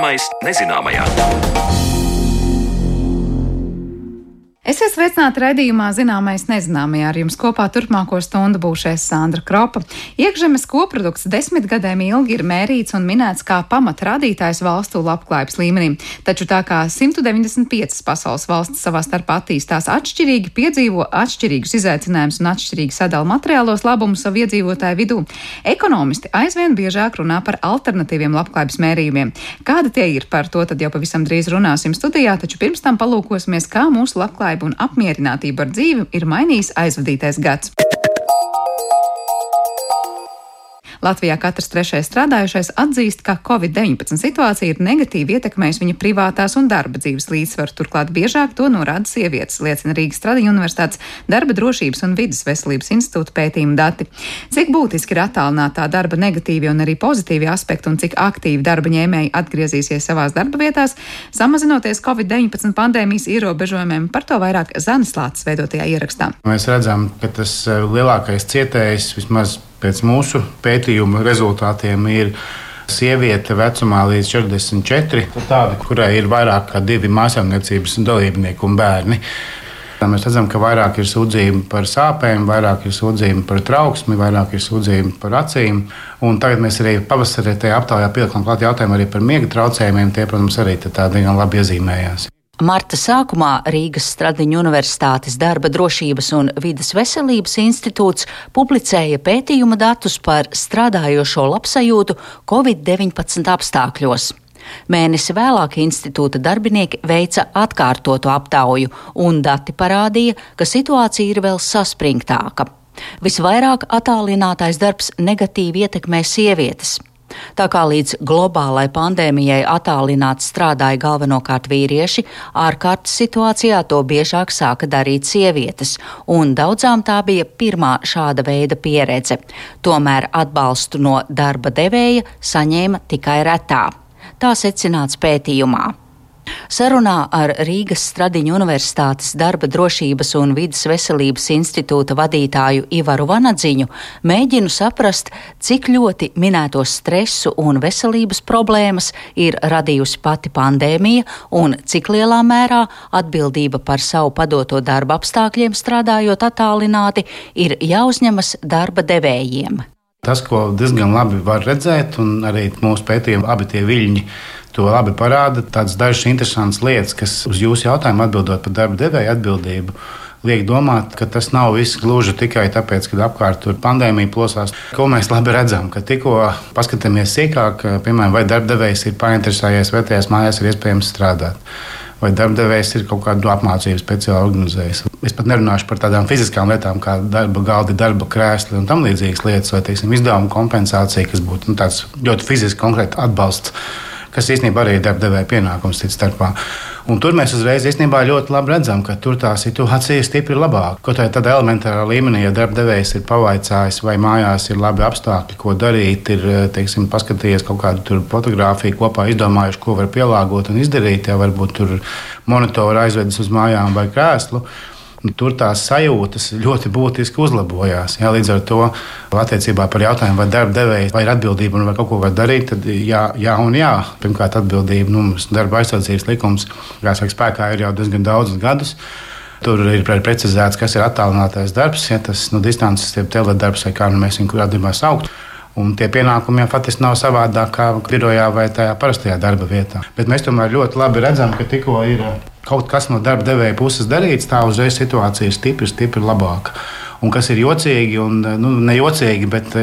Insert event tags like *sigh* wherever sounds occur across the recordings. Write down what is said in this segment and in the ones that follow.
Zināmais nezināmajā. Esiet sveicināti raidījumā Zināmais nezināmajā. Ar jums kopā turpmāko stundu būšais Sandra Kropa. Iekšzemes koprodukts desmit gadiem ilgi ir mērīts un minēts kā pamatrādītājs valstu labklājības līmenī. Taču tā kā 195 pasaules valstis savā starpā attīstās atšķirīgi, piedzīvo atšķirīgus izaicinājumus un atšķirīgi sadala materiālos labumus savu iedzīvotāju vidū, ekonomisti aizvien biežāk runā par alternatīviem labklājības mērījumiem. Kādi tie ir, par to tad jau pavisam drīz runāsim studijā, taču pirms tam palūkosimies, kā mūsu labklājība un apmierinātību ar dzīvi ir mainījis aizvadītais gads. Latvijā katrs trešais strādājušais atzīst, ka Covid-19 situācija ir negatīvi ietekmējusi viņa privātās un darba dzīves līdzsvaru. Turklāt biežāk to norāda sievietes, liecina Rīgas Tradiņu universitātes darba drošības un vidas veselības institūta pētījuma dati. Cik būtiski ir attālinātā darba negatīvi un arī pozitīvi aspekti un cik aktīvi darba ņēmēji atgriezīsies savās darba vietās, samazinoties Covid-19 pandēmijas ierobežojumiem, par to vairāk Zanis Lācis veidotajā ierakstā. Mēs redzam, ka tas eh, lielākais cietējs vismaz pēc mūsu pētījuma rezultātiem ir sieviete vecumā līdz 44, tāda, kurai ir vairāk kā divi mājasemniecības dalībnieki un bērni. Mēs redzam, ka vairāk ir sūdzību par sāpēm, vairāk ir sūdzību par trauksmi, vairāk ir sūdzību par acīm. Un tagad mēs arī pavasarī aptaujā pielikām klāt jautājumu par miega traucējumiem. Tie, protams, arī tā diezgan labi iezīmējās. Marta sākumā Rīgas Stradiņu Universitātes darba drošības un vidas veselības institūts publicēja pētījuma datus par strādājošo labsajūtu Covid-19 apstākļos. Mēnesi vēlāk institūta darbinieki veica atkārtotu aptauju, un dati parādīja, ka situācija ir vēl saspringtāka. Visvairāk attālinātais darbs negatīvi ietekmē sievietes. Tā kā līdz globālai pandēmijai attālināti strādāja galvenokārt vīrieši, ārkārtas situācijā to biežāk sāka darīt sievietes, un daudzām tā bija pirmā šāda veida pieredze. Tomēr atbalstu no darba devēja saņēma tikai retā. Tā secināts pētījumā. Sarunā ar Rīgas Stradiņu Universitātes darba drošības un vidas veselības institūta vadītāju Ivaru Vanadziņu mēģinu saprast, cik ļoti minēto stresu un veselības problēmas ir radījusi pati pandēmija un cik lielā mērā atbildība par savu padoto darba apstākļiem strādājot attālināti ir jāuzņemas darba devējiem. Tas, ko diezgan labi var redzēt, un arī mūsu pētījumi abi tie viļņi To labi parāda tādas dažas interesantas lietas, kas uz jūsu jautājumu atbildot par darba devēja atbildību. Liek domāt, ka tas nav viss gluži tikai tāpēc, ka apkārt tur pandēmija plosās. Ko mēs labi redzam, ka tikko paskatāmies sīkāk, piemēram, vai darbdevējs ir painteresējies, vai tajās mājās ir iespējams strādāt vai darbdevējs ir kaut kādu apmācību speciāli organizējis. Es pat nerunāšu par tādām fiziskām lietām, kā darba galdi, darba krēsli un tam līdzīgas lietas, vai teiksim, izdevuma kompensācija, kas būtu nu, tāds ļoti fiziski konkrēts atbalsts kas īstenībā arī ir darbdevēja pienākums cits starpā. Un tur mēs uzreiz īstenībā ļoti labi redzam, ka tur tā situācija ir stipri labāka. Kaut arī tādā elementārā līmenī, ja darbdevējs ir pavaicājis, vai mājās ir labi apstākļi, ko darīt, ir teiksim, paskatījies kaut kādu fotografiju, kopā izdomājuši, ko var pielāgot un izdarīt, ja varbūt tur monitoru aizvedis uz mājām vai krēslu nu, tur tās sajūtas ļoti būtiski uzlabojās. Jā, līdz ar to attiecībā par jautājumu, vai darba devējs ir atbildība un vai kaut ko var darīt, tad jā, jā un jā. Pirmkārt, atbildība nu, mums darba aizsardzības likums, kas spēkā ir jau diezgan daudzus gadus. Tur ir precizēts, kas ir attālinātais darbs, ja tas nu, distances, teledarbs vai kā nu mēs viņu gadījumā sauktu. Un tie pienākumi jau faktiski nav savādāk kā birojā vai tajā parastajā darba vietā. Bet mēs tomēr ļoti labi redzam, ka tikko ir kaut kas no darba devēja puses darīts, tā uzreiz situācija ir stipri, stipri labāka. Un kas ir jocīgi, un nu, ne jocīgi, bet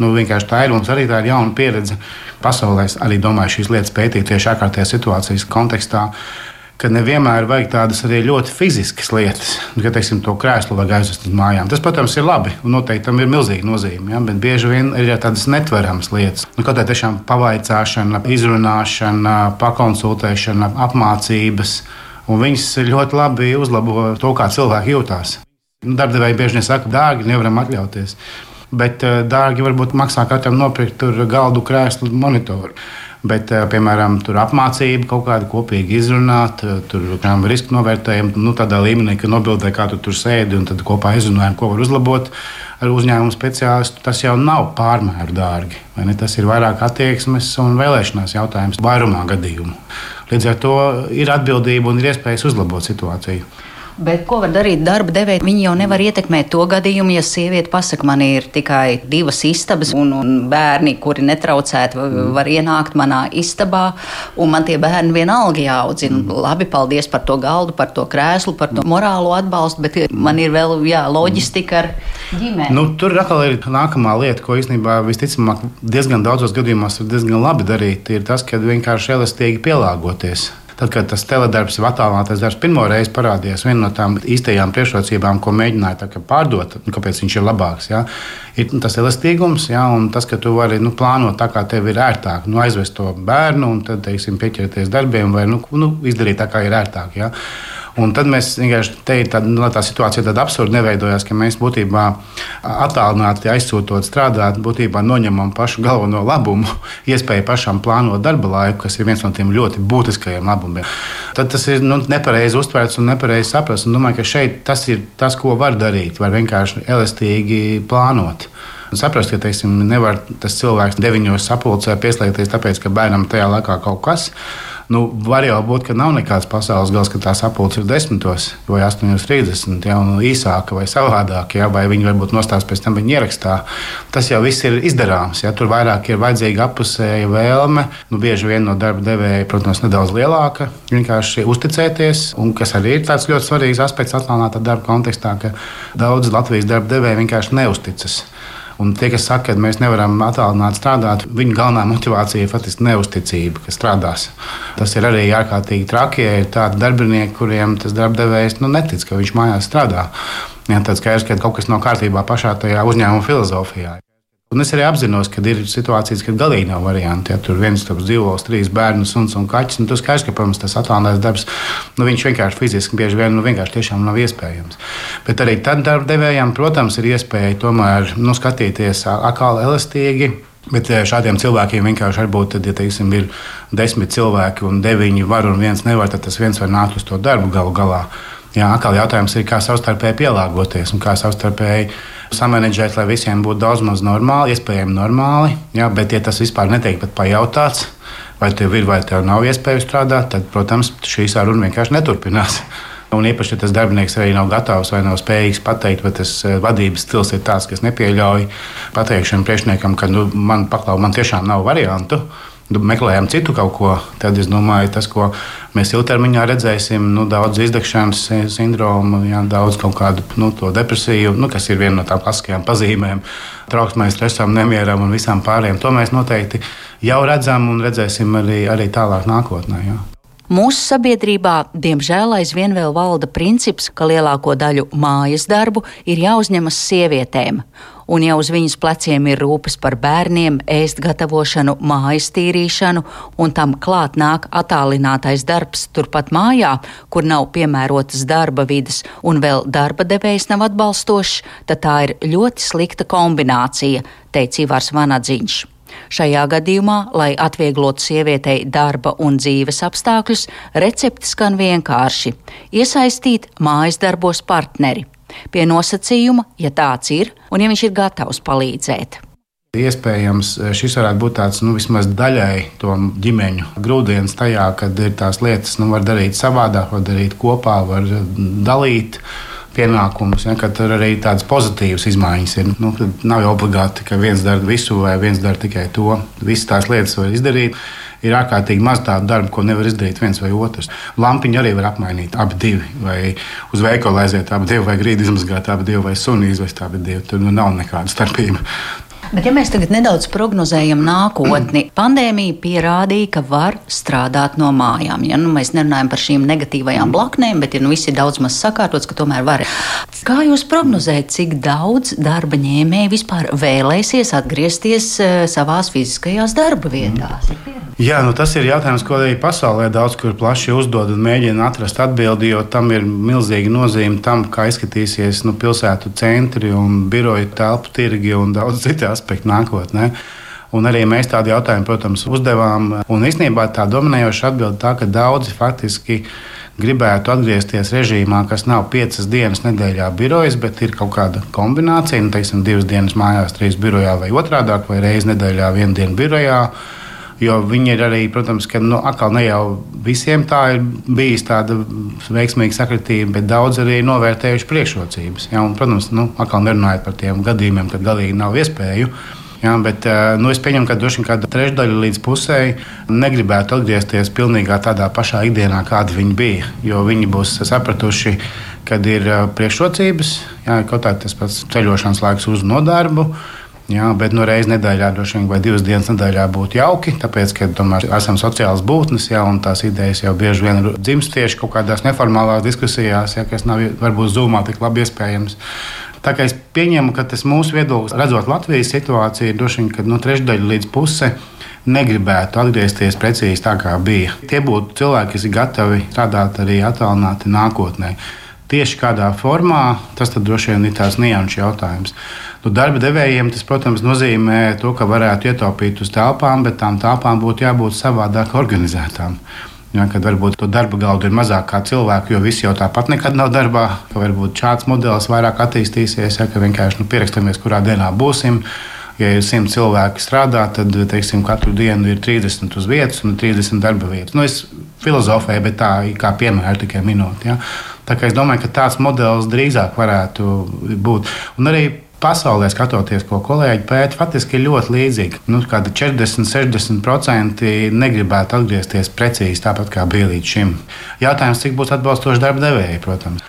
nu, vienkārši tā ir mums arī tā ir jauna pieredze pasaulē. Arī domāju, šīs lietas pētīt tieši ārkārtējās situācijas kontekstā ka nevienmēr vajag tādas arī ļoti fiziskas lietas, nu, ka teiksim, to krēslu vajag aizvest uz mājām. Tas, protams, ir labi un noteikti tam ir milzīga nozīme. Ja? Bet bieži vien ir tādas netveramas lietas. Nu, kā tiešām pavaicāšana, izrunāšana, pakonsultēšana, apmācības. Un viņas ļoti labi uzlabo to, kā cilvēki jūtas. Nu, Darbdevēji bieži vien saka, dārgi, nevaram atļauties. Bet eh, dārgi varbūt maksā katram nopirkt galdu, krēslu, monitoru Bet, piemēram, tur apmācība kaut kāda kopīgi izrunāt, tur piemēram, riska novērtējumu nu, tādā līmenī, ka nobildē, kā tu tur sēdi un tad kopā izrunājam, ko var uzlabot ar uzņēmumu speciālistu. Tas jau nav pārmēru dārgi. Tas ir vairāk attieksmes un vēlēšanās jautājums vairumā gadījumu. Līdz ar to ir atbildība un ir iespējas uzlabot situāciju. Bet ko var darīt darba devēji? Viņi jau nevar ietekmēt to gadījumu, ja sieviete pasakā, man ir tikai divas istabas, un, un bērni, kuri netraucēti, mm. var ienākt manā istabā, un man tie bērni vienalga jāaudzina. Mm. Labi, paldies par to galdu, par to krēslu, par to morālo atbalstu, bet man ir vēl jā, loģistika ar ģimeni. Nu, tur atkal ir nākamā lieta, ko īstenībā visticamāk diezgan daudzos gadījumos var diezgan labi darīt, ir tas, ka vienkārši elastīgi pielāgoties. Tad, kad tas teledarbs, attālinātais darbs pirmo reizi parādījās, viena no tām īstajām priekšrocībām, ko mēģināja pārdot, nu, kāpēc viņš ir labāks, ja, ir tas elastīgums, ja, un tas, ka tu vari nu, plānot tā, kā tev ir ērtāk, nu, aizvest to bērnu un tad, teiksim, pieķerties darbiem vai nu, nu, izdarīt tā, kā ir ērtāk. Ja. Un tad mēs vienkārši te tā, nu, tā situācija tāda absurda neveidojās, ka mēs būtībā attālināti aizsūtot strādāt, būtībā noņemam pašu galveno labumu, *laughs* iespēju pašam plānot darba laiku, kas ir viens no tiem ļoti būtiskajiem labumiem. Tad tas ir nu, nepareizi uztverts un nepareizi saprasts. Domāju, ka šeit tas ir tas, ko var darīt. Var vienkārši elastīgi plānot. Saprast, ka teiksim, nevar tas cilvēks deviņos sapulcē pieslēgties, tāpēc ka bērnam tajā laikā kaut kas ir Nu, var jau būt, ka nav nekāds pasaules gals, ka tā sapulce ir 10 vai 8.30, ja, un īsāka vai savādāka, ja, vai viņi varbūt nostās pēc tam viņa ierakstā. Tas jau viss ir izdarāms. Ja, tur vairāk ir vajadzīga apusēja vēlme, nu, bieži vien no darba devēja, protams, nedaudz lielāka, vienkārši uzticēties, un kas arī ir tāds ļoti svarīgs aspekts atklātā darba kontekstā, ka daudz Latvijas darba devēja vienkārši neusticas. Un tie, kas saka, ka mēs nevaram attālināt strādāt, viņu galvenā motivācija ir faktiski neusticība, ka strādās. Tas ir arī ārkārtīgi traki, ja ir tādi darbinieki, kuriem tas darbdevējs nu, netic, ka viņš mājās strādā. Jā, tad skaidrs, ka kaut kas nav kārtībā pašā tajā uzņēmuma filozofijā. Un es arī apzinos, ka ir situācijas, kad galīgi nav variantu. Ja tur viens dzīvos, trīs bērnu, suns un kaķis. Nu, tas skaidrs, ka, protams, tas attālināts darbs, nu, vienkārši fiziski bieži vien nu, vienkārši nav iespējams. Bet arī tad darba devējiem, protams, ir iespēja tomēr nu, skatīties atkal elastīgi. Bet šādiem cilvēkiem vienkārši var būt, tad, ja teiksim, ir desmit cilvēki un deviņi var un viens nevar, tad tas viens var nākt uz to darbu galu galā. Jā, atkal jautājums ir, kā savstarpēji pielāgoties un kā savstarpēji samanģēt, lai visiem būtu daudz maz normāli, iespējami normāli. Jā, bet, ja tas vispār netiek pat pajautāts, vai tev ir vai tev nav iespēja strādāt, tad, protams, šī saruna vienkārši neturpinās. *laughs* Un īpaši, ja tas darbinieks arī nav gatavs vai nav spējīgs pateikt, vai tas eh, vadības stils ir tāds, kas nepieļauj pateikšanu priekšniekam, ka nu, man paklau, man tiešām nav variantu meklējam citu kaut ko, tad es domāju, tas, ko mēs ilgtermiņā redzēsim, nu, daudz izdegšanas sindromu, jā, daudz kaut kādu nu, depresiju, nu, kas ir viena no tām klasiskajām pazīmēm, trauksmēs, stresam, nemieram un visām pārējām. To mēs noteikti jau redzam un redzēsim arī, arī tālāk nākotnē. Jā. Mūsu sabiedrībā, diemžēl, aizvien vēl valda princips, ka lielāko daļu mājas darbu ir jāuzņemas sievietēm un ja uz viņas pleciem ir rūpes par bērniem, ēst gatavošanu, mājas tīrīšanu, un tam klāt nāk attālinātais darbs turpat mājā, kur nav piemērotas darba vidas, un vēl darba devējs nav atbalstošs, tad tā ir ļoti slikta kombinācija, teica Ivars Vanadziņš. Šajā gadījumā, lai atvieglotu sievietei darba un dzīves apstākļus, recepte skan vienkārši - iesaistīt mājas darbos partneri pie nosacījuma, ja tāds ir un ja viņš ir gatavs palīdzēt. Iespējams, šis varētu būt tāds nu, vismaz daļai to ģimeņu grūdienis tajā, kad ir tās lietas, nu, var darīt savādāk, var darīt kopā, var dalīt pienākumus, ja, tur arī tādas pozitīvas izmaiņas ir. Nu, nav jau obligāti, ka viens dara visu vai viens dara tikai to. Visas tās lietas var izdarīt ir ārkārtīgi maz tādu darbu, ko nevar izdarīt viens vai otrs. Lampiņu arī var apmainīt abi divi, vai uz veikalu aiziet abi divi, vai grīdu izmazgāt abi divi, vai suni izvest abi divi. Tur nu, nav nekāda starpība. Bet, ja mēs tagad nedaudz prognozējam nākotni, *clears throat* pandēmija pierādīja, ka var strādāt no mājām. Ja nu, mēs nerunājam par šīm negatīvajām blaknēm, bet ja nu, viss ir daudz maz sakārtots, ka tomēr var. Kā jūs prognozējat, cik daudz darba ņēmēji vispār vēlēsies atgriezties eh, savās fiziskajās darba vietās? Mm. Jā, nu tas ir jautājums, ko arī pasaulē daudz kur plaši uzdod un mēģina atrast atbildi, jo tam ir milzīga nozīme tam, kā izskatīsies nu, pilsētu centri un biroju telpu tirgi un daudz citu aspektu nākotnē. Un arī mēs tādu jautājumu, protams, uzdevām. Un īstenībā tā dominējoša atbilde tā, ka daudzi faktiski gribētu atgriezties režīmā, kas nav piecas dienas nedēļā birojas, bet ir kaut kāda kombinācija, nu, teiksim, divas dienas mājās, trīs birojā vai otrādi, vai reizes nedēļā, viena diena birojā. Jo viņi ir arī, protams, ka nu, atkal ne jau visiem tā ir bijis tāda veiksmīga sakritība, bet daudz arī novērtējuši priekšrocības. Ja, un, protams, nu, atkal nerunājot par tiem gadījumiem, kad galīgi nav iespēju. Jā, bet eh, nu, es pieņemu, ka droši vien kāda trešdaļa līdz pusē negribētu atgriezties pilnībā tādā pašā ikdienā, kāda viņi bija. Jo viņi būs sapratuši, kad ir eh, priekšrocības, jā, kaut kā tas pats ceļošanas laiks uz nodarbu. Jā, bet no nu, reizes nedēļā, droši vien, vai divas dienas nedēļā būtu jauki, tāpēc, ka tomēr esam sociāls būtnes, jā, un tās idejas jau bieži vien dzimst tieši kaut kādās neformālās diskusijās, jā, kas nav varbūt zūmā tik labi iespējams. Tā kā es pieņemu, ka tas mūsu viedoklis, redzot Latvijas situāciju, ir droši vien, ka no nu, trešdaļa līdz pusē negribētu atgriezties precīzi tā, kā bija. Tie būtu cilvēki, kas ir gatavi strādāt arī attālināti nākotnē. Tieši kādā formā tas droši vien ir tās nianšu jautājums. Nu, darba devējiem tas, protams, nozīmē to, ka varētu ietaupīt uz telpām, bet tām telpām būtu jābūt savādāk organizētām. Ja, kad varbūt to darba gaudu ir mazāk kā cilvēku, jo visi jau tāpat nekad nav darbā. Varbūt šāds modelis vairāk attīstīsies, ja vienkārši nu, pierakstamies, kurā dienā būsim. Ja ir 100 cilvēki strādā, tad teiksim, katru dienu ir 30 uz vietas un 30 darba vietas. Nu, es filozofēju, bet tā kā piemēra tikai minūte. Ja. Tā kā es domāju, ka tāds modelis drīzāk varētu būt. Un arī Pasaulē skatoties, ko kolēģi pēta, faktiski ir ļoti līdzīgi. Nu, kāda 40, 60% negribētu atgriezties precīzi tāpat, kā bija līdz šim. Jautājums, cik būs atbalstoši darba devēji, protams.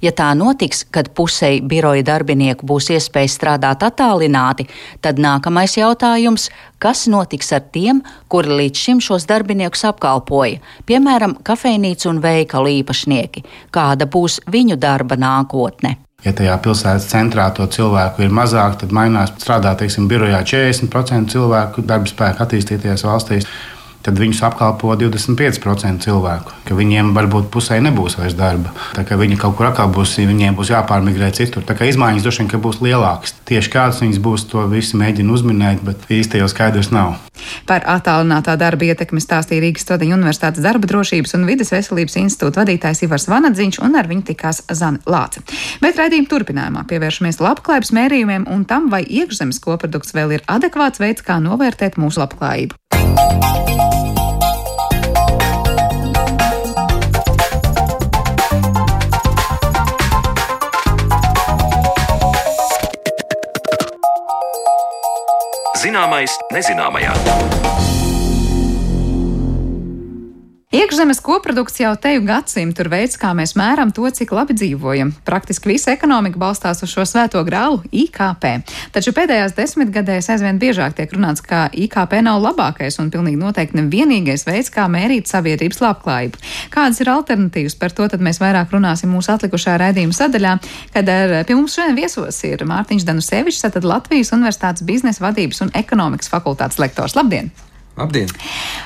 Ja tā notiks, kad pusei biroja darbinieku būs iespēja strādāt attālināti, tad nākamais jautājums - kas notiks ar tiem, kuri līdz šim šos darbiniekus apkalpoja, piemēram, kafejnīcu un veikalu īpašnieki? Kāda būs viņu darba nākotne? Ja tajā pilsētas centrā to cilvēku ir mazāk, tad mainās strādā, teiksim, birojā 40% cilvēku darba spēku attīstīties valstīs tad viņus apkalpo 25% cilvēku. Viņiem varbūt pusē nebūs vairs darba. Tā kā viņi kaut kur atkal būs, viņiem būs jāpārmigrē citur. Tā kā izmaiņas droši vien būs lielākas. Tieši kādas viņas būs, to visi mēģina uzminēt, bet īsti jau skaidrs nav. Par attālinātā darba ietekmi stāstīja Rīgas Stradiņa Universitātes darba drošības un vides veselības institūta vadītājs Ivars Vanadziņš, un ar viņu tikās Zana Lāce. Bet raidījuma turpinājumā pievēršamies labklājības mērījumiem un tam, vai iekšzemes koprodukts vēl ir adekvāts veids, kā novērtēt mūsu labklājību. Zināmais nezināmajā. Iekšzemes koprodukts jau teju gadsimtu ir veids, kā mēs mēram to, cik labi dzīvojam. Praktiski visa ekonomika balstās uz šo svēto grālu IKP. Taču pēdējās desmitgadēs aizvien biežāk tiek runāts, ka IKP nav labākais un pilnīgi noteikti ne vienīgais veids, kā mērīt sabiedrības labklājību. Kādas ir alternatīvas par to, tad mēs vairāk runāsim mūsu atlikušajā raidījuma sadaļā, kad ar, pie mums šodien viesos ir Mārtiņš Danusevičs, tad Latvijas Universitātes biznesa vadības un ekonomikas fakultātes lektors. Labdien! Labdien!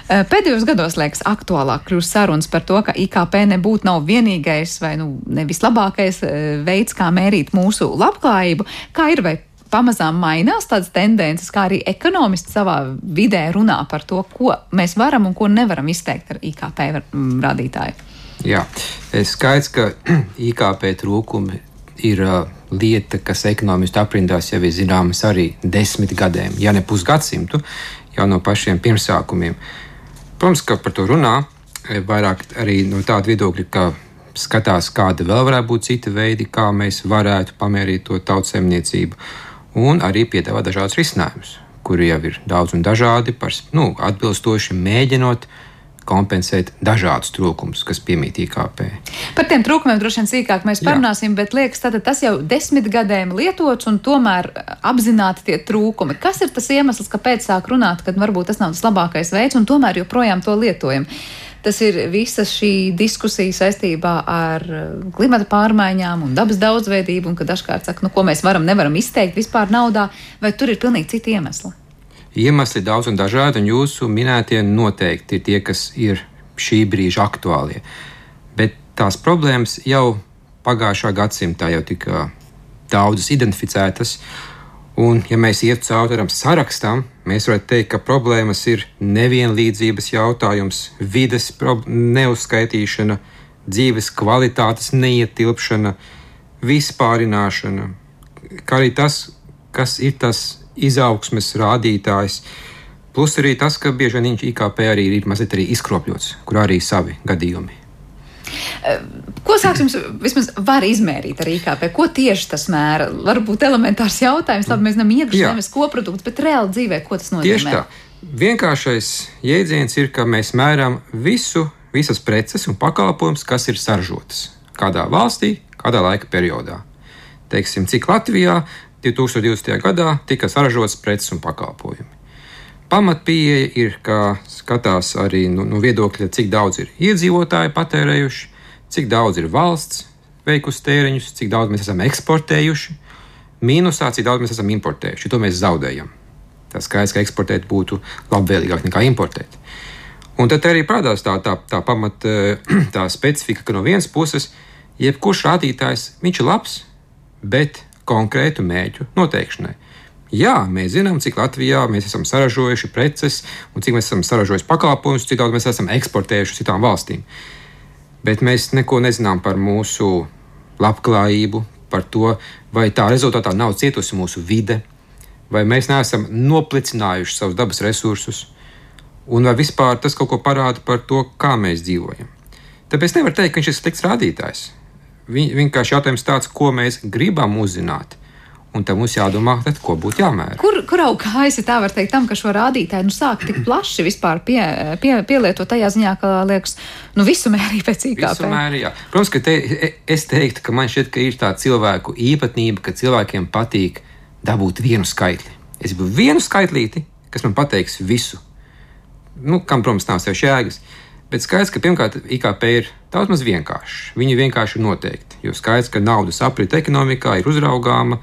Pēdējos gados liekas aktuālāk kļūst sarunas par to, ka IKP nebūtu nav vienīgais vai nu, nevis labākais veids, kā mērīt mūsu labklājību. Kā ir vai pamazām mainās tādas tendences, kā arī ekonomisti savā vidē runā par to, ko mēs varam un ko nevaram izteikt ar IKP rādītāju? Jā, skaidrs, ka *clears throat* IKP trūkumi ir lieta, kas ekonomistu aprindās jau ir zināmas arī desmit gadiem, ja ne pusgadsimtu jau no pašiem pirmsākumiem. Protams, ka par to runā e, vairāk arī no tāda viedokļa, ka skatās, kāda vēl varētu būt cita veidi, kā mēs varētu pamērīt to tautsēmniecību, un arī piedāvā dažādus risinājumus, kuri jau ir daudz un dažādi, par, nu, atbilstoši mēģinot uh, kompensēt dažādus trūkumus, kas piemīt IKP. Par tiem trūkumiem droši vien sīkāk mēs parunāsim, Jā. bet liekas, tas jau desmit gadiem lietots un tomēr apzināti tie trūkumi. Kas ir tas iemesls, kāpēc sāk runāt, ka varbūt tas nav tas labākais veids un tomēr joprojām to lietojam? Tas ir visa šī diskusija saistībā ar eh, klimata pārmaiņām un dabas daudzveidību, un ka dažkārt saka, nu, ko mēs varam, nevaram izteikt vispār naudā, vai tur ir pilnīgi citi iemesli. Iemesli daudz un dažādi, un jūsu minētie noteikti ir tie, kas ir šī brīža aktuālie. Bet tās problēmas jau pagājušā gadsimtā jau tika daudzas identificētas, Un, ja mēs ietu cauri tam sarakstam, mēs varētu teikt, ka problēmas ir nevienlīdzības jautājums, vides neuzskaitīšana, dzīves kvalitātes neietilpšana, vispārināšana, kā arī tas, kas ir tas izaugsmes rādītājs. Plus arī tas, ka bieži vien viņš IKP arī ir mazliet arī izkropļots, kur arī savi gadījumi. Ko sāksim vismaz var izmērīt ar IKP? Ko tieši tas mēra? Varbūt elementārs jautājums, labi, mēs zinām iekšzemes koprodukts, bet reāli dzīvē, ko tas nozīmē? Tieši tā. Vienkāršais jēdziens ir, ka mēs mēram visu, visas preces un pakalpojumus, kas ir saražotas kādā valstī, kādā laika periodā. Teiksim, cik Latvijā 2020. gadā tika saražotas preces un pakalpojumi. Pamatpieeja ir, ka skatās arī no, nu, no viedokļa, cik daudz ir iedzīvotāji patērējuši, cik daudz ir valsts veikusi tēriņus, cik daudz mēs esam eksportējuši, mīnusā, cik daudz mēs esam importējuši. To mēs zaudējam. Tas skaidrs, ka eksportēt būtu labvēlīgāk nekā importēt. Un tad arī parādās tā, tā, tā pamat, *clears throat* tā specifika, ka no vienas puses, jebkurš rādītājs, viņš ir labs, bet konkrētu mērķu noteikšanai. Jā, mēs zinām, cik Latvijā mēs esam saražojuši preces un cik mēs esam saražojuši pakalpojumus, cik daudz mēs esam eksportējuši uz citām valstīm. Bet mēs neko nezinām par mūsu labklājību, par to, vai tā rezultātā nav cietusi mūsu vide, vai mēs neesam noplicinājuši savus dabas resursus, un vai vispār tas kaut ko parāda par to, kā mēs dzīvojam. Tāpēc nevar teikt, ka viņš ir slikts rādītājs. Vienkārši jautājums tāds, ko mēs gribam uzzināt Un tam mums jādomā, tad, ko būtu jāmēra. Kur, kur auga kājas, ja tā var teikt, tam, ka šo rādītāju nu, sāk tik plaši vispār pie, pie, pielietot tajā ziņā, ka liekas, nu visu mērī pēc IKP. Mēri, jā. Protams, ka te, es teiktu, ka man šķiet, ka ir tā cilvēku īpatnība, ka cilvēkiem patīk dabūt vienu skaitli. Es gribu vienu skaitlīti, kas man pateiks visu. Nu, kam, protams, nav sev jēgas. Bet skaidrs, ka pirmkārt IKP ir daudz maz vienkārši. Viņi vienkārši ir noteikti. Jo skaidrs, ka naudas aprite ekonomikā ir uzraugāma,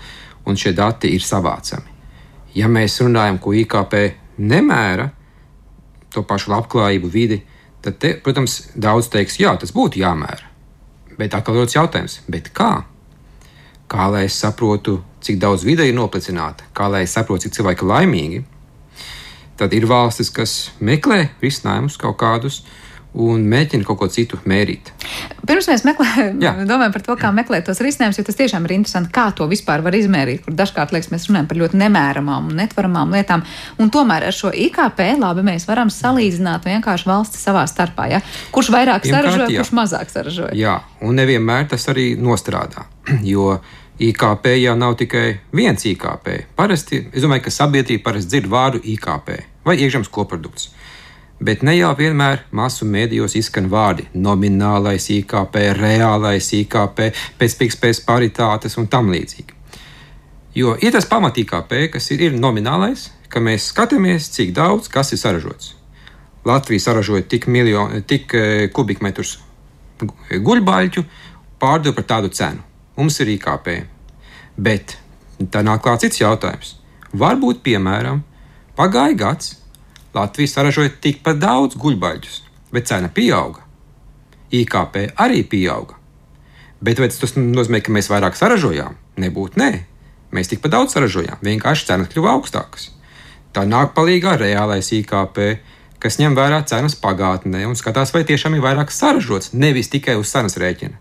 un šie dati ir savācami. Ja mēs runājam, ko IKP nemēra, to pašu labklājību, vidi, tad, te, protams, daudz teiks, jā, tas būtu jāmēra. Bet atkal rodas jautājums, kā? Kā lai es saprotu, cik daudz vide ir noplicināta, kā lai es saprotu, cik cilvēki ir laimīgi? Tad ir valstis, kas meklē risinājumus kaut kādus, uh, un mēģina kaut ko citu mērīt. Pirms mēs meklējam, domājam par to, kā meklēt tos risinājumus, jo tas tiešām ir interesanti, kā to vispār var izmērīt. Kur dažkārt liekas, mēs runājam par ļoti nemēramām un netvaramām lietām. Un tomēr ar šo IKP labi mēs varam salīdzināt vienkārši valsti savā starpā. Ja? Kurš vairāk saražoja, kurš mazāk saražoja. Jā, un nevienmēr tas arī nostrādā. *clears throat* Jo IKP jau nav tikai viens IKP. Parasti, es domāju, ka sabiedrība parasti dzird vārdu IKP vai iekšzemes koprodukts bet ne jau vienmēr masu mēdījos izskan vārdi - nominālais IKP, reālais IKP, pēcpikspējas paritātes un tam līdzīgi. Jo ir tas pamat IKP, kas ir, ir nominālais, ka mēs skatāmies, cik daudz kas ir saražots. Latvija saražoja tik, miljonu, tik e, kubikmetrus guļbaļķu, pārdeva par tādu cenu. Mums ir IKP. Bet tā nāk klāts cits jautājums. Varbūt, piemēram, pagāja gads, Latvija saražoja tikpat daudz guļbaļģus, bet cena pieauga. IKP arī pieauga. Bet vai tas nozīmē, ka mēs vairāk saražojām? Nebūtu nē. Mēs tikpat daudz saražojām, vienkārši cenas kļuva augstākas. Tā nāk palīdzīgā reālais IKP, kas ņem vērā cenas pagātnē un skatās, vai tiešām ir vairāk saražots, nevis tikai uz cenas rēķina.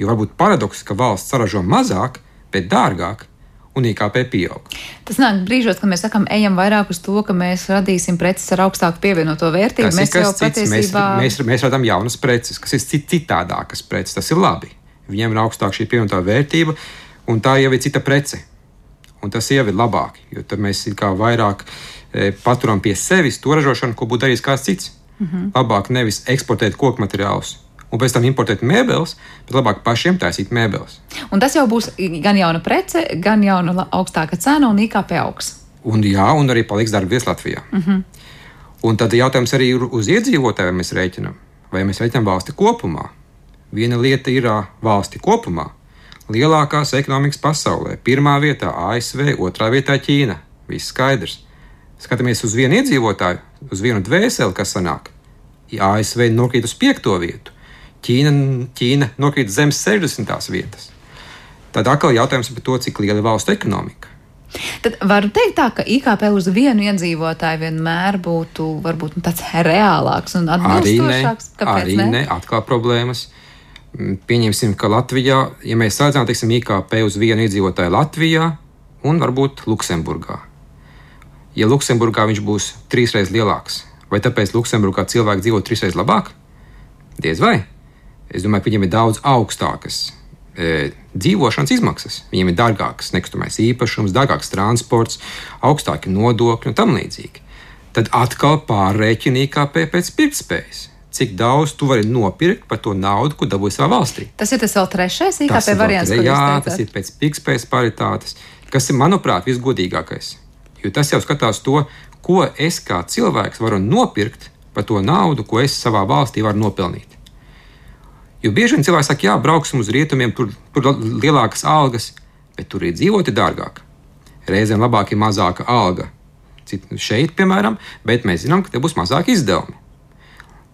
Jo varbūt paradoks, ka valsts saražo mazāk, bet dārgāk, un IKP pieaug. Tas nāk brīžos, kad mēs sakām, ejam vairāk uz to, ka mēs radīsim preces ar augstāku pievienoto vērtību. Tas mēs jau patiesībā mēs, mēs, mēs radām jaunas preces, kas ir citādākas preces. Tas ir labi. Viņiem ir augstāka šī pievienotā vērtība, un tā jau ir cita prece. Un tas jau ir labāk, jo tad mēs vairāk e, paturam pie sevis to ražošanu, ko būtu darījis kāds cits. Mm -hmm. Labāk nevis eksportēt koku materiālus, un pēc tam importēt mēbeles, bet labāk pašiem taisīt mēbeles. Un tas jau būs gan jauna prece, gan jauna augstāka cena un IKP augs. Un, jā, un arī paliks darba vietas Latvijā. Mm -hmm. Un tad jautājums arī ir uz iedzīvotājiem, mēs rēķinām, vai mēs rēķinām valsti kopumā. Viena lieta ir valsti kopumā. Lielākās ekonomikas pasaulē. Pirmā vietā ASV, otrā vietā Ķīna. Viss skaidrs. Skatāmies uz vienu iedzīvotāju, uz vienu dvēseli, kas sanāk. ASV nokrīt uz piekto vietu, Ķīna, Ķīna nokrīt zem 60. vietas. Tad atkal jautājums par to, cik liela ir valstu ekonomika. Tad var teikt tā, ka IKP uz vienu iedzīvotāju vienmēr būtu varbūt nu, tāds reālāks un atbilstošāks. Kāpēc arī ne? ne? Atkal problēmas. Mm, pieņemsim, ka Latvijā, ja mēs salīdzinām, teiksim, IKP uz vienu iedzīvotāju Latvijā un varbūt Luksemburgā. Ja Luksemburgā viņš būs trīsreiz lielāks, vai tāpēc Luksemburgā cilvēki dzīvo trīsreiz labāk? Diez vai. Es domāju, ka viņiem ir daudz augstākas e, dzīvošanas izmaksas. Viņiem ir dārgāks nekustamais īpašums, dārgāks transports, augstāki nodokļi un tam līdzīgi. Tad atkal pārreķina IKP pēc pirktspējas cik daudz tu vari nopirkt par to naudu, ko dabūji savā valstī. Tas ir tas vēl trešais IKP variants. Jā, tas ir pēc pikspējas paritātes, kas ir, manuprāt, visgodīgākais. Jo tas jau skatās to, ko es kā cilvēks varu nopirkt par to naudu, ko es savā valstī varu nopelnīt. Jo bieži vien cilvēki saka, jā, brauksim uz rietumiem, tur ir lielākas algas, bet tur ir dzīvoti dārgāk. Reizēm labāk ir mazāka alga. Šeit, piemēram, bet mēs zinām, ka te būs mazāki izdevumi.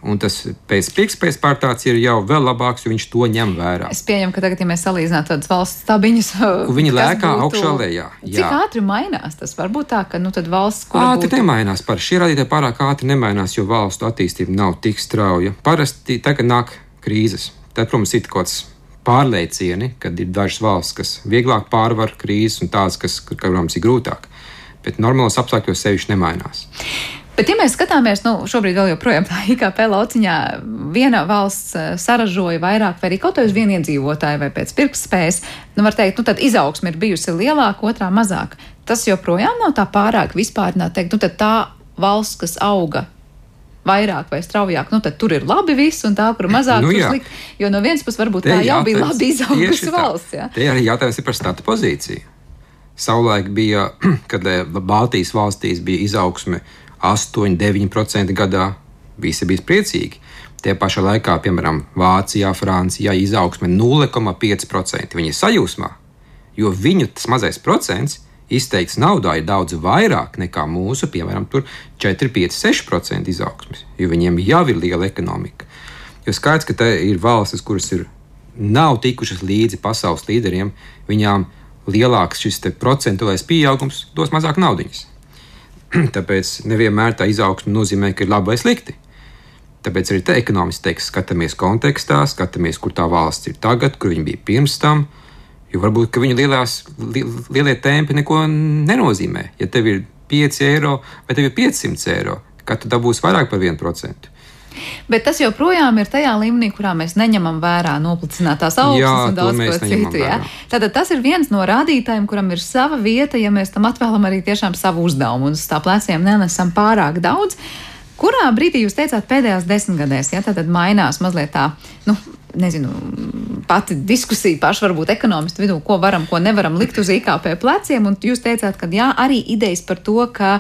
Un tas pēc piekspējas pārtāts ir jau vēl labāks, jo viņš to ņem vērā. Es pieņemu, ka tagad, ja mēs salīdzinām tādas valsts stabiņas, viņi lēkā būtu, augšā lejā. Jā. Cik ātri mainās tas? Varbūt tā, ka nu, valsts kaut kādā veidā nemainās. Par šie rādītāji pārāk ātri nemainās, jo valstu attīstība nav tik strauja. Parasti tagad nāk krīzes. Tad, protams, ir kaut kāds pārliecieni, kad ir dažas valsts, kas vieglāk pārvar krīzes un tādas, kas, kurām ir grūtāk. Bet normālos apstākļos sevišķi nemainās. Bet, ja mēs skatāmies, nu, šobrīd vēl joprojām tā *laughs* IKP lauciņā, viena valsts eh, saražoja vairāk, vai arī kaut vai uz vienu iedzīvotāju, vai pēc pirktspējas, nu, var teikt, nu, tad izaugsme ir bijusi lielāka, otrā mazāka. Tas joprojām nav tā pārāk vispārināt teikt, nu, tā valsts, kas auga vairāk vai straujāk, nu tad tur ir labi viss, un tā, kur mazāk, nu, tur slikti. Jo no vienas puses varbūt te tā jau bija labi izaugusi valsts. Jā. Te arī jautājums ir par starta pozīciju. Savulaik bija, *clears throat* kad eh, Baltijas valstīs bija izaugsme 8, 9% gadā. Visi bija priecīgi. Tie pašā laikā, piemēram, Vācijā, Francijā izaugsme 0,5%. Viņi ir sajūsmā, jo viņu tas mazais procents izteikts naudā ir daudz vairāk nekā mūsu, piemēram, 4, 5, 6% izaugsmes, jo viņiem jau ir liela ekonomika. Jo skaidrs, ka te ir valstis, kuras ir, nav tikušas līdzi pasaules līderiem, viņām lielāks šis procentuālais pieaugums dos mazāk naudas. *clears throat* Tāpēc nevienmēr tā izaugsme nozīmē, ka ir labi vai slikti. Tāpēc arī te ekonomiski teiks, skatāmies kontekstā, skatāmies, kur tā valsts ir tagad, kur viņa bija pirms tam. Jo varbūt viņu lielās, li, lielie tempi neko nenozīmē. Ja tev ir 5 eiro vai tev ir 500 eiro, kad tu dabūsi vairāk par 1%. Bet tas joprojām ir tajā līmenī, kurā mēs neņemam vērā noplicinātās augsnes un daudz ko citu. Ja? Tātad tas ir viens no rādītājiem, kuram ir sava vieta, ja mēs tam atvēlam arī tiešām savu uzdevumu un uz tā pleciem nenesam pārāk daudz. Kurā brīdī jūs teicāt pēdējās desmitgadēs, ja tad mainās mazliet tā, nu, nezinu, pati diskusija paša varbūt ekonomistu vidū, ko varam, ko nevaram likt uz IKP pleciem, un jūs teicāt, ka jā, arī idejas par to, ka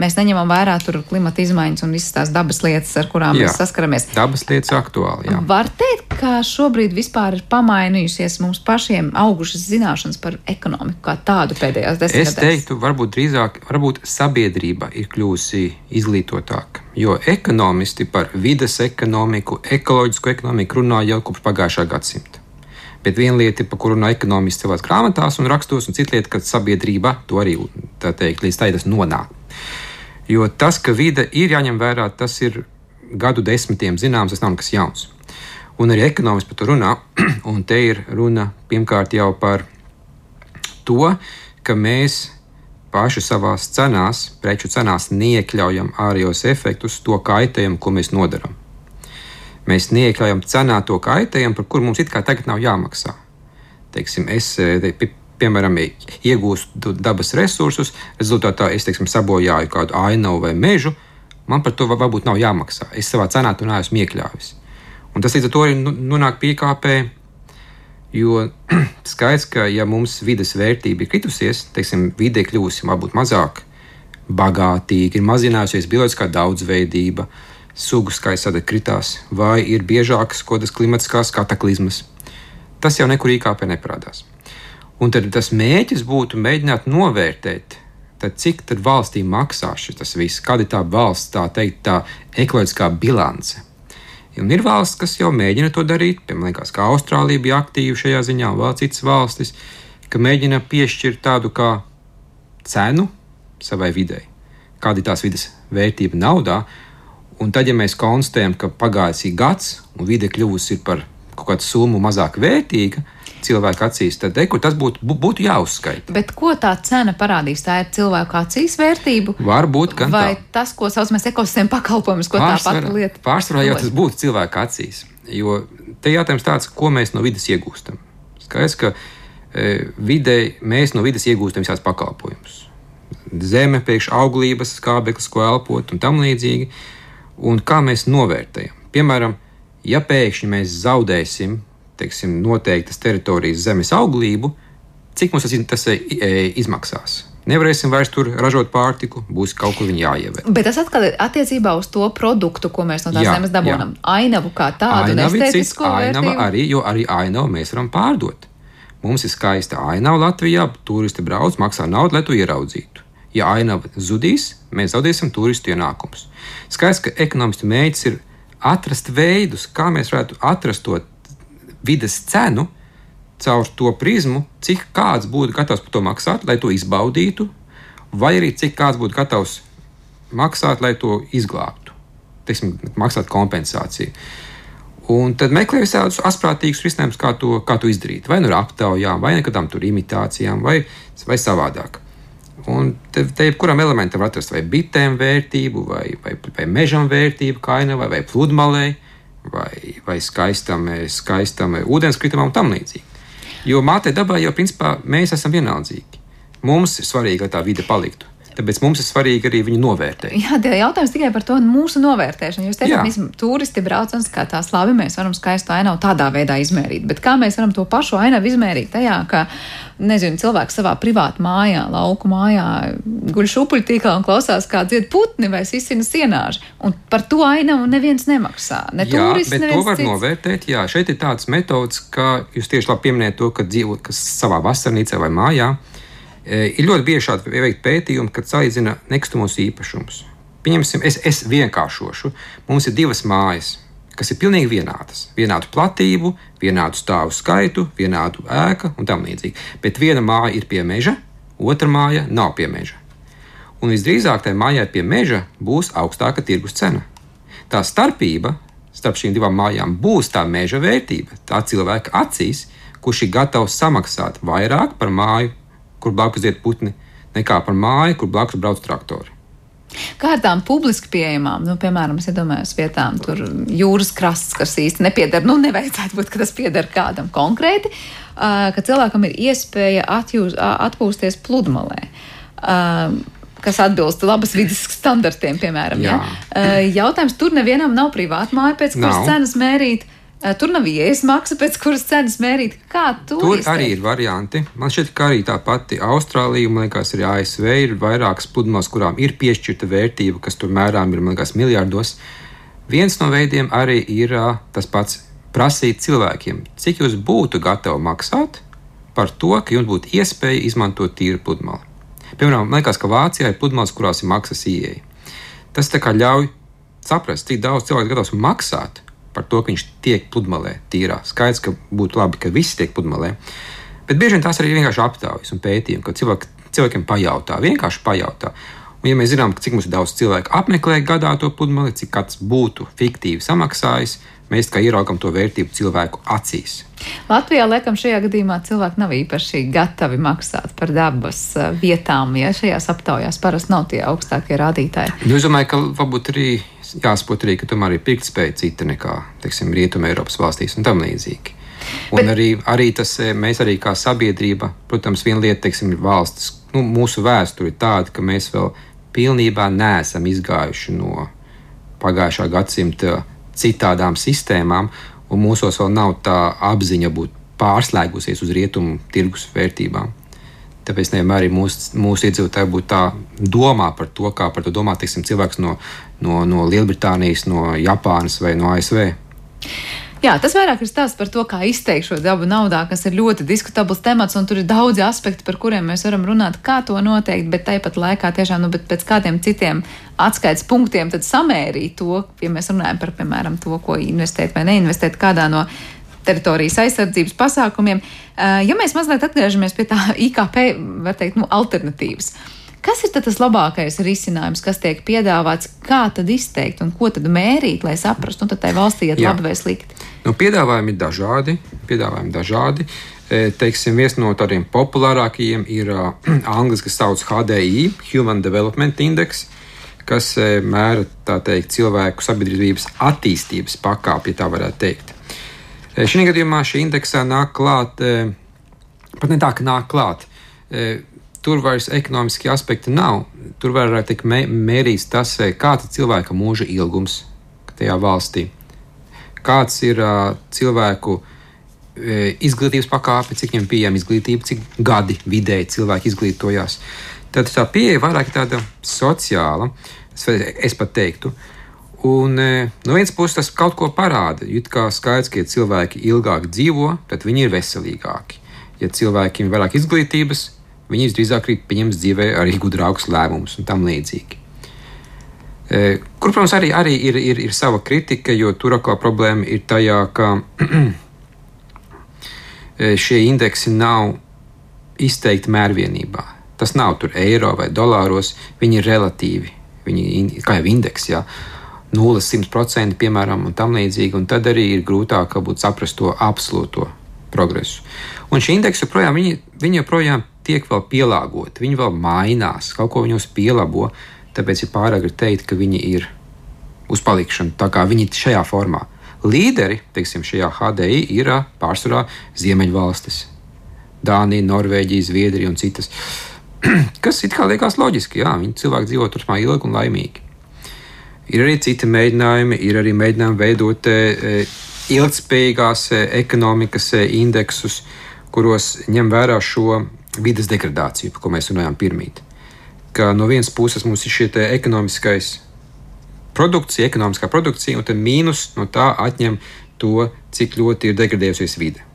mēs neņemam vērā klimata izmaiņas un visas tās dabas lietas, ar kurām jā, mēs saskaramies. Dabas lietas aktuāli. Jā. Var teikt, ka šobrīd vispār ir pamainījusies mums pašiem augušas zināšanas par ekonomiku kā tādu pēdējās desmitgadēs. Es teiktu, varbūt drīzāk, varbūt sabiedrība ir kļūsi izglītotāka. Jo ekonomisti par vides ekonomiku, ekoloģisku ekonomiku runā jau kopš pagājušā gadsimta. Bet viena lieta, par kuru runā ekonomisti savās grāmatās un rakstos, un cita lieta, ka sabiedrība to arī teikt, līdz tai tas nonāk. Jo tas, ka vide ir jāņem vērā, tas ir gadu desmitiem zināms, tas nav nekas jauns. Un arī ekonomisti par to runā. *clears throat* Un te ir runa pirmkārt jau par to, ka mēs paši savā cenās, preču cenās, neiekļaujam ārējos efektus, to kaitējumu, ko mēs nodarām. Mēs neiekļaujam cenā to kaitējumu, par kuru mums it kā tagad nav jāmaksā. Teiksim, es te, piemēram, iegūstu dabas resursus, rezultātā es teiksim, sabojāju kādu ainavu vai mežu, man par to varbūt nav jāmaksā. Es savā cenā to neesmu iekļāvis. Un tas līdz ar to arī nu, nonāk pie IKP. Jo *clears throat* skaidrs, ka ja mums vidas vērtība ir kritusies, teiksim, vidē kļūsim varbūt mazāk bagātīgi, ir mazinājusies bioloģiskā daudzveidība, sugu skaits tad kritās, vai ir biežākas kaut kādas klimatiskās kataklizmas. Tas jau nekur IKP neparādās. Un tad tas mēģis būtu mēģināt novērtēt, tad cik tad valstī maksā šis viss, kāda ir tā valsts, tā teikt, tā ekoloģiskā bilance. Un ir valsts, kas jau mēģina to darīt, piemēram, ka Austrālija bija aktīva šajā ziņā, vēl citas valstis, ka mēģina piešķirt tādu kā cenu savai videi, kāda ir tās vidas vērtība naudā. Un tad, ja mēs konstatējam, ka pagājis ir gads un vide kļuvusi par kaut kādu summu mazāk vērtīga, cilvēku acīs, tad eku, tas būtu, būtu jāuzskaita. Bet ko tā cena parādīs? Tā ir cilvēku acīs vērtība. Varbūt, ka vai tā. tas, ko saucam par ekosistēmu pakalpojumus, ko pārsvarā, tā pati lieta? Pārsvarā jau tas būtu cilvēku acīs. Jo te jautājums tāds, ko mēs no vidas iegūstam. Skaidrs, ka e, vidē mēs no vidas iegūstam visās pakalpojumus. Zeme, priekš auglības, skābeklis, ko elpot un tam līdzīgi. Un kā mēs novērtējam? Piemēram, ja pēkšņi mēs zaudēsim teiksim, noteiktas teritorijas zemes auglību, cik mums tas, tas e, izmaksās? Nevarēsim vairs tur ražot pārtiku, būs kaut kur jāievēr. Bet tas atkal ir attiecībā uz to produktu, ko mēs no tās jā, zemes dabūjam. Ainavu kā tādu nestētisku ainava arī, jo arī ainavu mēs varam pārdot. Mums ir skaista ainava Latvijā, turisti brauc, maksā naudu, lai to ieraudzītu. Ja ainava zudīs, mēs zaudēsim turistu ienākumus. Skaidrs, ka ekonomistu mērķis ir atrast veidus, kā mēs varētu atrast to vidas cenu caur to prizmu, cik kāds būtu gatavs par to maksāt, lai to izbaudītu, vai arī cik kāds būtu gatavs maksāt, lai to izglābtu, teiksim, maksāt kompensāciju. Un tad meklē visādus asprātīgus risinājumus, kā, to, kā to izdarīt. Vai nu ar aptaujām, vai kādām imitācijām, vai, vai savādāk. Un te, te jebkuram elementam var atrast vai bitēm vērtību, vai, vai, vai mežam vērtību, kainavai, vai pludmalei, vai, vai skaistam, skaistam ūdenskritumam un tam līdzīgi. Jo mātei dabai jau principā mēs esam vienaldzīgi. Mums ir svarīgi, lai tā vide paliktu. Tāpēc mums ir svarīgi arī viņu novērtēt. Jā, tie jautājums tikai par to mūsu novērtēšanu. Jūs teicāt, mēs turisti brauc un skatās, labi, mēs varam skaistu ainavu tādā veidā izmērīt. Bet kā mēs varam to pašu ainavu izmērīt tajā, ka, nezinu, cilvēks savā privātu mājā, lauku mājā guļ šupuļtīklā un klausās, kā dzied putni vai sisina sienāži. Un par to ainavu neviens nemaksā. Ne jā, turisti, bet to var cits. novērtēt. Jā, šeit ir tāds metods, ka jūs tieši labi pieminējat to, ka dzīvot savā vasarnīcā vai mājā ir ļoti bieži šādi veikti pētījumi, kad salīdzina nekustamos īpašumus. Pieņemsim, es, es vienkāršošu. Mums ir divas mājas, kas ir pilnīgi vienādas. Vienādu platību, vienādu stāvu skaitu, vienādu ēku un tam līdzīgi. Bet viena māja ir pie meža, otra māja nav pie meža. Un visdrīzāk tai mājai pie meža būs augstāka tirgus cena. Tā starpība starp šīm divām mājām būs tā meža vērtība, tā cilvēka acīs, kurš ir gatavs samaksāt vairāk par māju kur blakus iet putni, nekā par māju, kur blakus brauc traktori. Kā ar tām publiski pieejamām, nu, piemēram, es iedomājos vietām, tur jūras krasts, kas īsti nepieder, nu, nevajadzētu būt, ka tas pieder kādam konkrēti, ka cilvēkam ir iespēja atjūs, atpūsties pludmalē. Kas atbilst labas vidas standartiem, piemēram. Jā. Ja? Jautājums, tur nevienam nav privāta māja, pēc kuras cenas mērīt. Uh, Tur nav ielas maksa, pēc kuras cenas mērīt. Kā tur Tur izteikt? arī ir varianti. Man šķiet, ka arī tā pati Austrālija, man liekas, arī ASV ir vairākas pludmales, kurām ir piešķirta vērtība, kas tur mērām ir, man liekas, miljardos. Viens no veidiem arī ir tas pats prasīt cilvēkiem, cik jūs būtu gatavi maksāt par to, ka jums būtu iespēja izmantot tīru pludmali. Piemēram, man liekas, ka Vācijā ir pludmales, kurās ir maksas ieeja. Tas ļauj saprast, cik daudz cilvēku gatavs maksāt par to, ka viņš tiek pludmalē tīrā. Skaidrs, ka būtu labi, ka visi tiek pludmalē. Bet bieži vien tās arī vienkārši aptaujas un pētījumi, kad cilvēki, cilvēkiem pajautā, vienkārši pajautā. Un, ja mēs zinām, cik daudz cilvēku apmeklē gadā to pludmali, cik kāds būtu fiktīvi samaksājis, mēs kā ieraugam to vērtību cilvēku acīs. Latvijā, laikam, šajā gadījumā cilvēki nav īpaši gatavi maksāt par dabas eh, vietām, ja šajās aptaujās parasti nav tie augstākie rādītāji. Nu, es domāju, ka varbūt arī jāsaprot arī, ka tomēr ir pirktspēja cita nekā, teiksim, Rietuma Eiropas valstīs un tam līdzīgi. Un Bet... arī, arī tas, e, mēs arī kā sabiedrība, protams, viena lieta, teiksim, ir valsts, nu, mūsu vēsture ir tāda, ka mēs vēl pilnībā neesam izgājuši no pagājušā gadsimta citādām sistēmām, un mūsos vēl nav tā apziņa būt pārslēgusies uz rietumu tirgus vērtībām. Tāpēc nevienmēr mūsu, mūsu iedzīvotāji būtu tā domā par to, kā par to domā teiksim, cilvēks no, no, no Lielbritānijas, no Japānas vai no ASV. Jā, tas vairāk ir stāsts par to, kā izteikt šo dabu naudā, kas ir ļoti diskutabls temats, un tur ir daudzi aspekti, par kuriem mēs varam runāt, kā to noteikt, bet tāpat laikā tiešām nu, pēc kādiem citiem atskaites punktiem samērīt to, ja mēs runājam par, piemēram, to, ko investēt vai neinvestēt kādā no teritorijas aizsardzības pasākumiem. Ja mēs mazliet atgriežamies pie tā *laughs* IKP, var teikt, nu, alternatīvas. Kas ir tas labākais risinājums, kas tiek piedāvāts, kā tad izteikt un ko tad mērīt, lai saprastu, nu, tai valstī iet labi vai slikti? Nu, piedāvājumi ir dažādi. Piedāvājumi dažādi. Teiksim, viens no tādiem populārākajiem ir uh, *clears throat* angļuiski, kas sauc HDI, Human Development Index, kas mēra teikt, cilvēku sabiedrības attīstības pakāpi, ja tā varētu teikt. Šī gadījumā šī indeksā nāk klāt, pat ne tā, ka nāk klāt tur vairs ekonomiski aspekti nav. Tur varētu tikt mērīts tas, eh, kāds ir cilvēka mūža ilgums tajā valstī, kāds ir uh, cilvēku uh, izglītības pakāpe, cik viņiem pieejama izglītība, cik gadi vidēji cilvēki izglītojās. Tad tā pieeja vairāk ir tāda sociāla, es, pat teiktu. Un, no vienas puses tas kaut ko parāda. Ir skaidrs, ka, ja cilvēki ilgāk dzīvo, tad viņi ir veselīgāki. Ja cilvēkiem ir vairāk izglītības, viņi visdrīzāk arī pieņems dzīvē arī gudrākus lēmumus un tam līdzīgi. E, kur, protams, arī, arī ir, ir, ir sava kritika, jo tur atkal problēma ir tajā, ka *clears throat* e, šie indeksi nav izteikti mērvienībā. Tas nav tur eiro vai dolāros, viņi ir relatīvi. Viņi kā jau indeks, jā, 0,100% piemēram, un tam līdzīgi, un tad arī ir grūtāk saprast to absolūto progresu. Un šī indeksa joprojām, viņi, viņi joprojām tiek vēl pielāgoti, viņi vēl mainās, kaut ko viņos pielabo. Tāpēc ir pārāk teikt, ka viņi ir uz palikšanu, tā kā viņi ir šajā formā. Līderi teiksim, šajā HDI ir pārsvarā Ziemeļvalstis, Dānija, Norvēģija, Zviedrija un citas. *clears throat* Kas it kā liekas loģiski, jā, viņi cilvēki dzīvo turpmā ilgi un laimīgi. Ir arī citi mēģinājumi, ir arī mēģinājumi veidot e, ilgspējīgās e, ekonomikas e, indeksus, kuros ņem vērā šo vidas degradāciju, par ko mēs runājām pirmīt. Ka no vienas puses mums ir šī ekonomiskais produkcija, ekonomiskā produkcija, un tad mīnus no tā atņem to, cik ļoti ir degradējusies vide.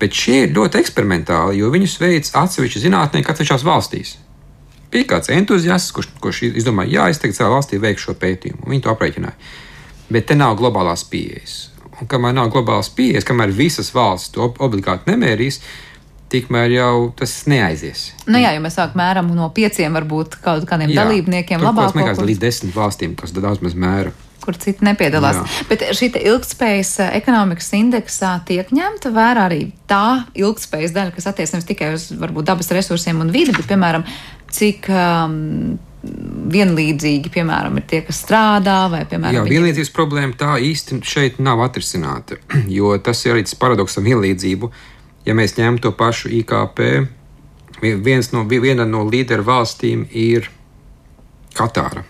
Bet šie ir ļoti eksperimentāli, jo viņus veids atsevišķi zinātnieki atsevišķās valstīs. Bija kāds entuziasts, kurš, kurš izdomāja, jā, es tagad savā valstī veikšu šo pētījumu, un viņi to aprēķināja. Bet te nav globālās pieejas. Un kamēr nav globālās pieejas, kamēr visas valstis to obligāti nemērīs, tikmēr jau tas neaizies. Nu jā, ja mēs sākam mēram no pieciem, varbūt kaut kādiem jā, dalībniekiem, tur, labāk. Tas ir līdz desmit valstīm, kas daudz maz mēra. Kur citi nepiedalās. Jā. Bet šī ilgspējas eh, ekonomikas indeksā tiek ņemta vērā arī tā ilgspējas daļa, kas attiecas tikai uz varbūt dabas resursiem un vidi, bet, piemēram, cik um, vienlīdzīgi, piemēram, ir tie, kas strādā, vai, piemēram, Jā, vienlīdzības viņi... problēma tā īsti šeit nav atrisināta, *clears throat* jo tas ir arī tas paradoks ar vienlīdzību. Ja mēs ņemam to pašu IKP, viens no, viena no līderu valstīm ir Katāra,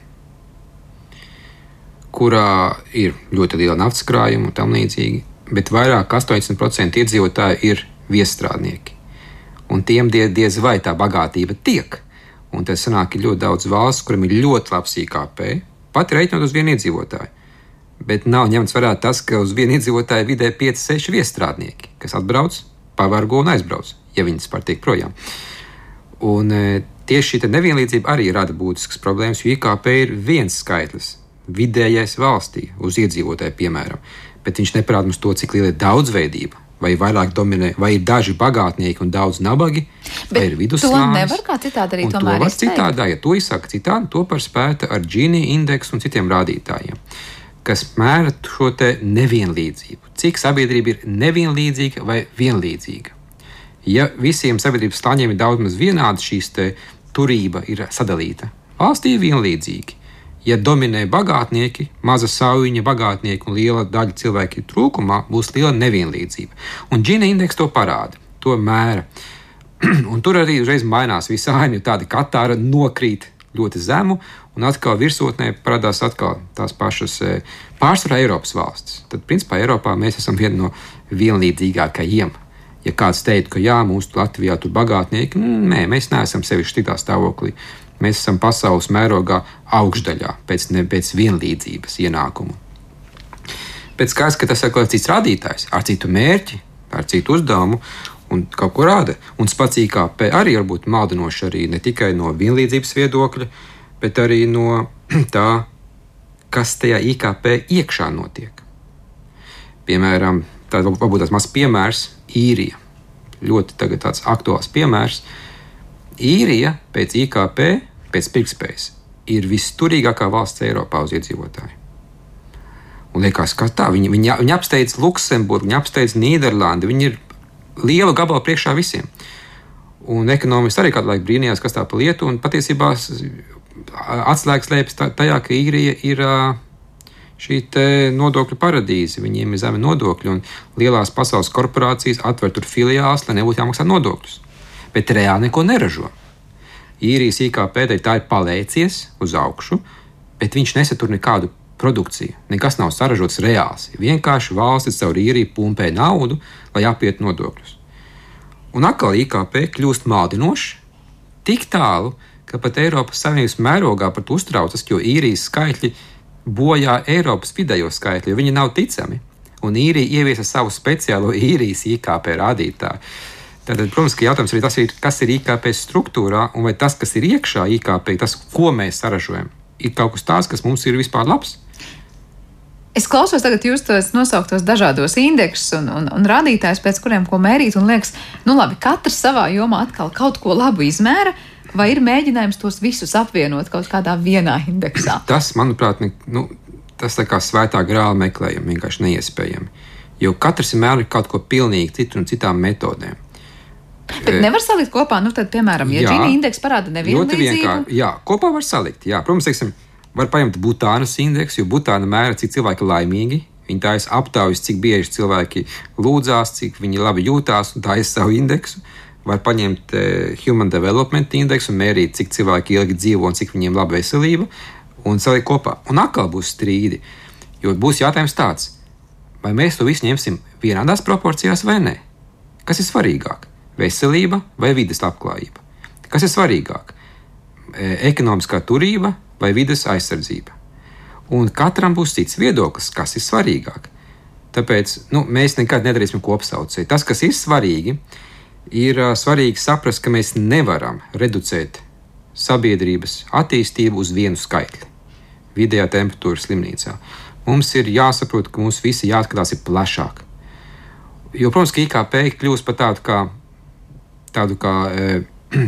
kurā ir ļoti liela naftas krājuma un tam līdzīgi, bet vairāk kā 80% iedzīvotāji ir viesstrādnieki. Un tiem die, diez vai tā bagātība tiek. Un tas sanāk, ir ļoti daudz valsts, kuriem ir ļoti labs IKP, pat reiķinot uz vienu iedzīvotāju. Bet nav ņemts vērā tas, ka uz vienu iedzīvotāju vidē 5-6 viesstrādnieki, kas atbrauc, pavargo un aizbrauc, ja viņas par tiek projām. Un, e, tieši šī nevienlīdzība arī rada būtiskas problēmas, jo IKP ir viens skaitlis, vidējais valstī uz iedzīvotāju, piemēram, bet viņš neparāda mums to, cik liela ir daudzveidība. Vai vairāk dominē, vai ir daži bagātnieki un daudz nabagi, bet vai ir vidusslānis. To nevar kā citādi arī tomēr. To var citādi, ja to izsaka citādi, to par spēta ar Gini indeksu un citiem rādītājiem kas mēra šo nevienlīdzību. Cik sabiedrība ir nevienlīdzīga vai vienlīdzīga? Ja visiem sabiedrības slāņiem ir daudz maz vienāda šīs turība, ir sadalīta, valstī ir vienlīdzīgi. Ja dominē bagātnieki, maza sauviņa bagātnieki un liela daļa cilvēku ir trūkumā, būs liela nevienlīdzība. Un Džina indeks to parāda, to mēra. *clears throat* un tur arī uzreiz mainās visa aina, jo tāda katāra nokrīt ļoti zemu, un atkal virsotnē parādās atkal tās pašas e, pārsvarā Eiropas valstis. Tad, principā, Eiropā mēs esam viena no vienlīdzīgākajiem. Ja kāds teiktu, ka jā, mūsu Latvijā tur bagātnieki, nē, mēs neesam sevišķi tādā stāvoklī. Mēs esam pasaules mērogā augšdaļā pēc, ne, pēc vienlīdzības ienākumu. Pēc ka tas ir kaut kāds cits rādītājs, ar citu mērķi, ar citu uzdevumu, un kaut ko rāda. Un pats IKP arī var būt maldinošs arī ne tikai no vienlīdzības viedokļa, bet arī no *clears throat* tā, kas tajā IKP iekšā notiek. Piemēram, tāds varbūt tāds mazs piemērs - īrija. Ļoti tāds aktuāls piemērs. Īrija pēc IKP, pēc pirktspējas, ir visturīgākā valsts Eiropā uz iedzīvotāju. Un liekas, ka tā, viņi, viņi, viņi apsteidz Luksemburgu, viņi apsteidz Nīderlandi, viņi ir liela gabala priekšā visiem. Un ekonomisti arī kādu laiku brīnījās, kas tā pa lietu, un patiesībā atslēgas slēpjas tajā, ka īrija ir šī nodokļu paradīze. Viņiem ir zemi nodokļi, un lielās pasaules korporācijas atver tur filiāls, lai nebūtu jāmaksā nodokļus. Bet reāli neko neražo. Īrijas IKP tā ir palēcies uz augšu, bet viņš nesatur nekādu produkciju. Nekas nav saražots reāls. Vienkārši valsts caur īriju pumpē naudu, lai apietu nodokļus. Un atkal IKP kļūst maldinošs tik tālu, ka pat Eiropas Savienības mērogā par to uztraucas, jo īrijas skaitļi bojā Eiropas vidējo skaitli, jo viņi nav ticami. Un īrija ieviesa savu speciālo īrijas IKP rādītāju. Tātad, protams, ka jautājums arī tas ir, kas ir IKP struktūrā, un vai tas, kas ir iekšā IKP, tas, ko mēs saražojam, ir kaut kas tāds, kas mums ir vispār labs. Es klausos tagad jūs tos nosauktos dažādos indeksus un, un, un rādītājus, pēc kuriem ko mērīt, un liekas, nu labi, katrs savā jomā atkal kaut ko labu izmēra, vai ir mēģinājums tos visus apvienot kaut kādā vienā indeksā? *clears throat* Tas, manuprāt, ne, nu, tas tā kā svētā grāla meklējumi vienkārši neiespējami. Jo katrs ir kaut ko pilnīgi citu un citām metodēm. Bet nevar salikt kopā, nu, tad, piemēram, ja Gini indeks parāda nevienu līdzību. Jā, kopā var salikt. Jā, protams, teiksim, var paņemt Butānas indeksu, jo Butāna mēra, cik cilvēki laimīgi. Viņi taisa aptaujas, cik bieži cilvēki lūdzās, cik viņi labi jūtās un taisa savu indeksu. Var paņemt uh, Human Development indeksu un mērīt, cik cilvēki ilgi dzīvo un cik viņiem laba veselība, un salikt kopā. Un atkal būs strīdi. Jo būs jautājums tāds, vai mēs to visu ņemsim vienādās proporcijās vai nē. Kas ir svarīgāk? Veselība vai vidas labklājība? Kas ir svarīgāk? E, ekonomiskā turība vai vidas aizsardzība? Un katram būs cits viedoklis, kas ir svarīgāk. Tāpēc nu, mēs nekad nedarīsim kopsaucēju. Tas, kas ir svarīgi, ir svarīgi saprast, ka mēs nevaram reducēt sabiedrības attīstību uz vienu skaitli - vidējā temperatūra slimnīcā. Mums ir jāsaprot, ka mums visi jāskatās plašāk. Jo, protams, ka IKP kļūst par tādu kā, tādu kā e, *clears throat*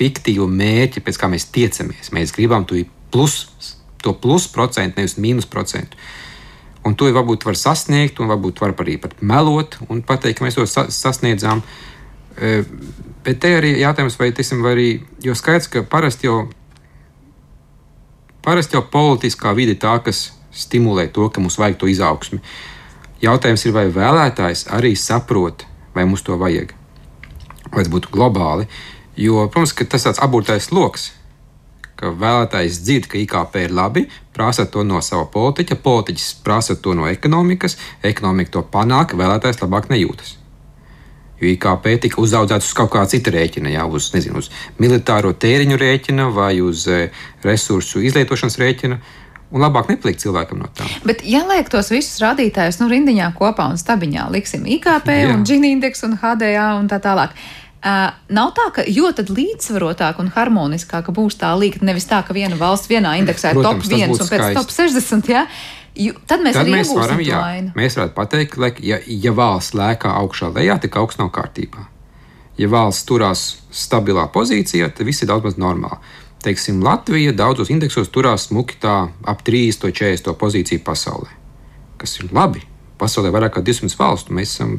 fiktīvu mērķi, pēc kā mēs tiecamies. Mēs gribam to plus, to plus procentu, nevis mīnus procentu. Un to varbūt var sasniegt, un varbūt var arī pat melot un pateikt, ka mēs to sa sasniedzām. Uh, Bet te arī jautājums, vai tas ir arī, jo skaidrs, ka parasti jau, parasti jau politiskā vide tā, kas stimulē to, ka mums vajag to izaugsmi. Jautājums ir, vai vēlētājs arī saprot, vai mums to vajag, vai tas būtu globāli. Jo, protams, tas ir tāds aburtais lokus, ka vēlētājs dzird, ka IKP ir labi, prasa to no sava politiķa, politiķis prasa to no ekonomikas, ekonomika to panāk, vēlētājs labāk nejūtas. Jo IKP tika uzaudzēts uz kaut kā cita rēķina, jau uz, nezinu, uz militāro tēriņu rēķina vai uz e, resursu izlietošanas rēķina. Un labāk nepalikt cilvēkam no tā. Bet, ja liek tos visus rādītājus nu, rindiņā kopā un stabiņā, liksim IKP, Jā. un Gini indeksu un HDA un tā tālāk. Uh, nav tā, ka jo līdzsvarotāk un harmoniskāk būs tā līnija, nevis tā, ka viena valsts vienā indeksā ir top 1 un pēc skaisti. top 60. Ja? Jo, tad mēs, tad mēs varam, jā, mēs varētu pateikt, ka, ja, ja valsts lēkā augšā lejā, tad kaut kas nav kārtībā. Ja valsts turās stabilā pozīcijā, tad viss ir daudz maz normāli. Teiksim, Latvija daudzos indeksos turās smuki tā ap 30, 40 pozīciju pasaulē, kas ir labi. Pasaulē ir vairāk kā 200 valstu, mēs esam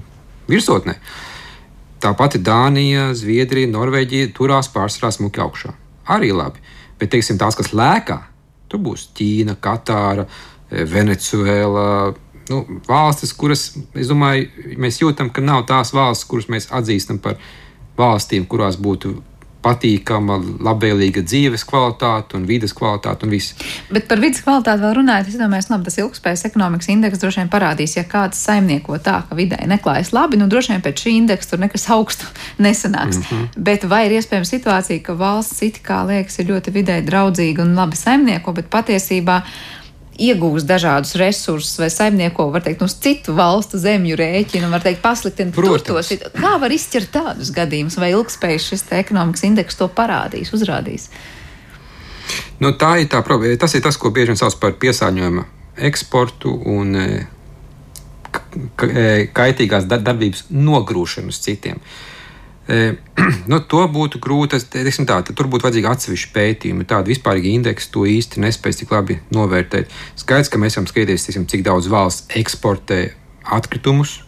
virsotnē. Tāpat Dānija, Zviedrija, Norvēģija turās pārsvarā smuki augšā. Arī labi. Bet, teiksim, tās, kas lēkā, tur būs Ķīna, Katāra, Venecuēlā. Nu, valstis, kuras, es domāju, mēs jūtam, ka nav tās valstis, kuras mēs atzīstam par valstīm, kurās būtu patīkama, labvēlīga dzīves kvalitāte un vidas kvalitāte un viss. Bet par vidas kvalitāti vēl runājot, es domāju, labi, tas ilgspējas ekonomikas indeks droši vien parādīs, ja kāds saimnieko tā, ka vidē neklājas labi, nu droši vien pēc šī indeksa tur nekas augstu *laughs* nesanāks. Mm -hmm. Bet vai ir iespējama situācija, ka valsts it kā liekas ir ļoti vidē draudzīga un labi saimnieko, bet patiesībā iegūst dažādus resursus vai saimnieko, var teikt, uz citu valstu zemju rēķinu, var teikt, pasliktina tos. Kā var izšķirt tādus gadījumus, vai ilgspējas šis ekonomikas indeks to parādīs, uzrādīs? Nu, tā ir tā problēma. Tas ir tas, ko bieži vien sauc par piesārņojuma eksportu un e, kaitīgās darbības nogrūšanu uz citiem. *clears throat* nu, to būtu grūti. Tā, tur būtu vajadzīga atsevišķa pētījuma. Tāda vispārīga indeksa to īsti nespēj tik labi novērtēt. Skaidrs, ka mēs varam skatīties, tiksim, cik daudz valsts eksportē atkritumus,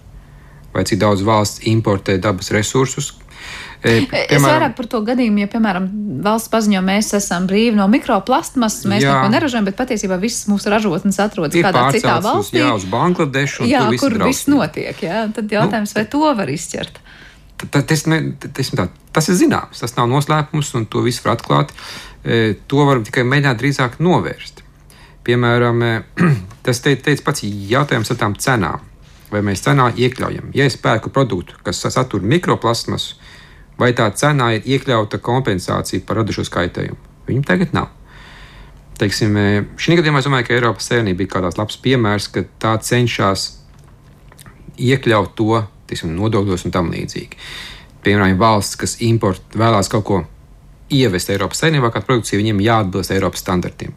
vai cik daudz valsts importē dabas resursus. E, piemēram, es vairāk par to gadījumu, ja, piemēram, valsts paziņo, mēs esam brīvi no mikroplasmas, mēs jā, neko neražojam, bet patiesībā visas mūsu ražotnes atrodas kādā citā valstī. Jā, uz Bangladešu. Jā, kur viss notiek. Jā. Tad jautājums, nu, vai to var izķert? Tas, ne, tas, tā, tas ir zināms, tas nav noslēpums, un to visu var atklāt. E, to var tikai mēģināt drīzāk novērst. Piemēram, e, *clears throat* tas te, teica pats jautājums ar tām cenām vai mēs cenā iekļaujam. Ja es pērku produktu, kas satur mikroplasmasu, vai tā cenā ir iekļauta kompensācija par radušo skaitējumu? Viņam tagad nav. Teiksim, e, šī gadījumā es domāju, ka Eiropas Savienība bija kāds labs piemērs, ka tā cenšas iekļaut to teiksim, nodokļos un tam līdzīgi. Piemēram, valsts, kas import, vēlās kaut ko ievest Eiropas Savienībā, kā produkcija, viņiem jāatbilst Eiropas standartiem.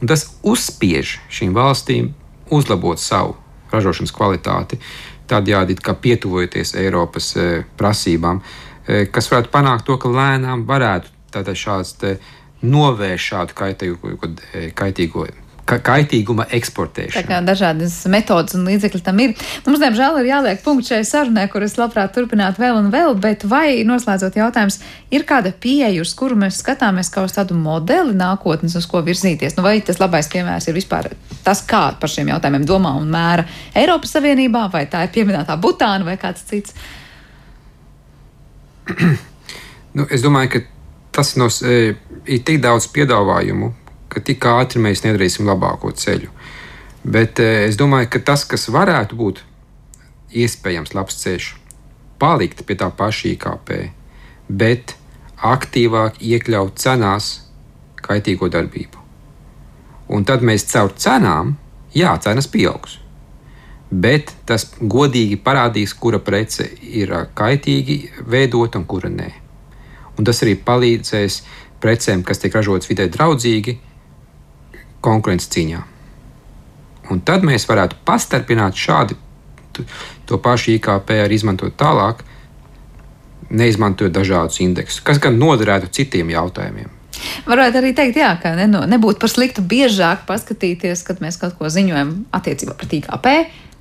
Un tas uzspiež šīm valstīm uzlabot savu ražošanas kvalitāti, tādējādi pietuvojoties Eiropas e, prasībām, e, kas varētu panākt to, ka lēnām varētu šāds novērst šādu kaitīgo, e, kaitīgo ka kaitīguma eksportēšana. Tā kā dažādas metodas un līdzekļi tam ir. Mums, diemžēl, ir jāliek punkts šai sarunai, kuras labprāt turpinātu vēl un vēl, bet vai noslēdzot jautājums, ir kāda pieeja, uz kuru mēs skatāmies kā uz tādu modeli nākotnes, uz ko virzīties? Nu, vai tas labais piemērs ir vispār tas, kā par šiem jautājumiem domā un mēra Eiropas Savienībā, vai tā ir pieminētā Butāna vai kāds cits? *clears throat* nu, es domāju, ka tas no, e, ir tik daudz piedāvājumu ka tik ātri mēs nedarīsim labāko ceļu. Bet eh, es domāju, ka tas, kas varētu būt iespējams labs ceļš, palikt pie tā paša IKP, bet aktīvāk iekļaut cenās kaitīgo darbību. Un tad mēs caur cenām, jā, cenas pieaugs. Bet tas godīgi parādīs, kura prece ir kaitīgi veidota un kura nē. Un tas arī palīdzēs precēm, kas tiek ražotas vidē draudzīgi, konkurences cīņā. Un tad mēs varētu pastarpināt šādi to pašu IKP arī izmantot tālāk, neizmantojot dažādus indeksus, kas gan noderētu citiem jautājumiem. Varētu arī teikt, jā, ka ne, nebūtu par sliktu biežāk paskatīties, kad mēs kaut ko ziņojam attiecībā pret IKP,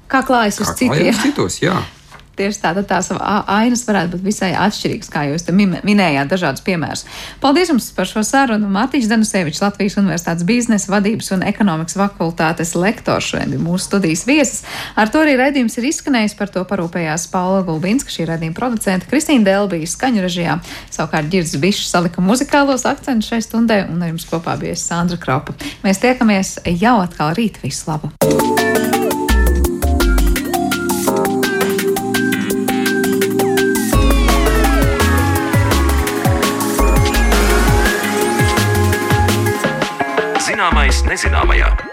kā klājas uz kā citiem. Citos, jā. *laughs* Tieši tā, tās ainas varētu būt visai atšķirīgas, kā jūs minējāt, dažādus piemērus. Paldies jums par šo sarunu. Mārtiņš Danusevičs, Latvijas Universitātes biznesa vadības un ekonomikas fakultātes lektors šodien ir mūsu studijas viesis. Ar to arī redzījums ir izskanējis, par to parūpējās Paula Gulbinska, šī redzījuma producenta, Kristīna Delbija skaņu režijā. Savukārt Girds Bišs salika muzikālos akcentus šai stundai un ar jums kopā bija Sandra Kropa. Mēs tiekamies jau atkal rīt. Visu labu! Zināmais nezināmajā.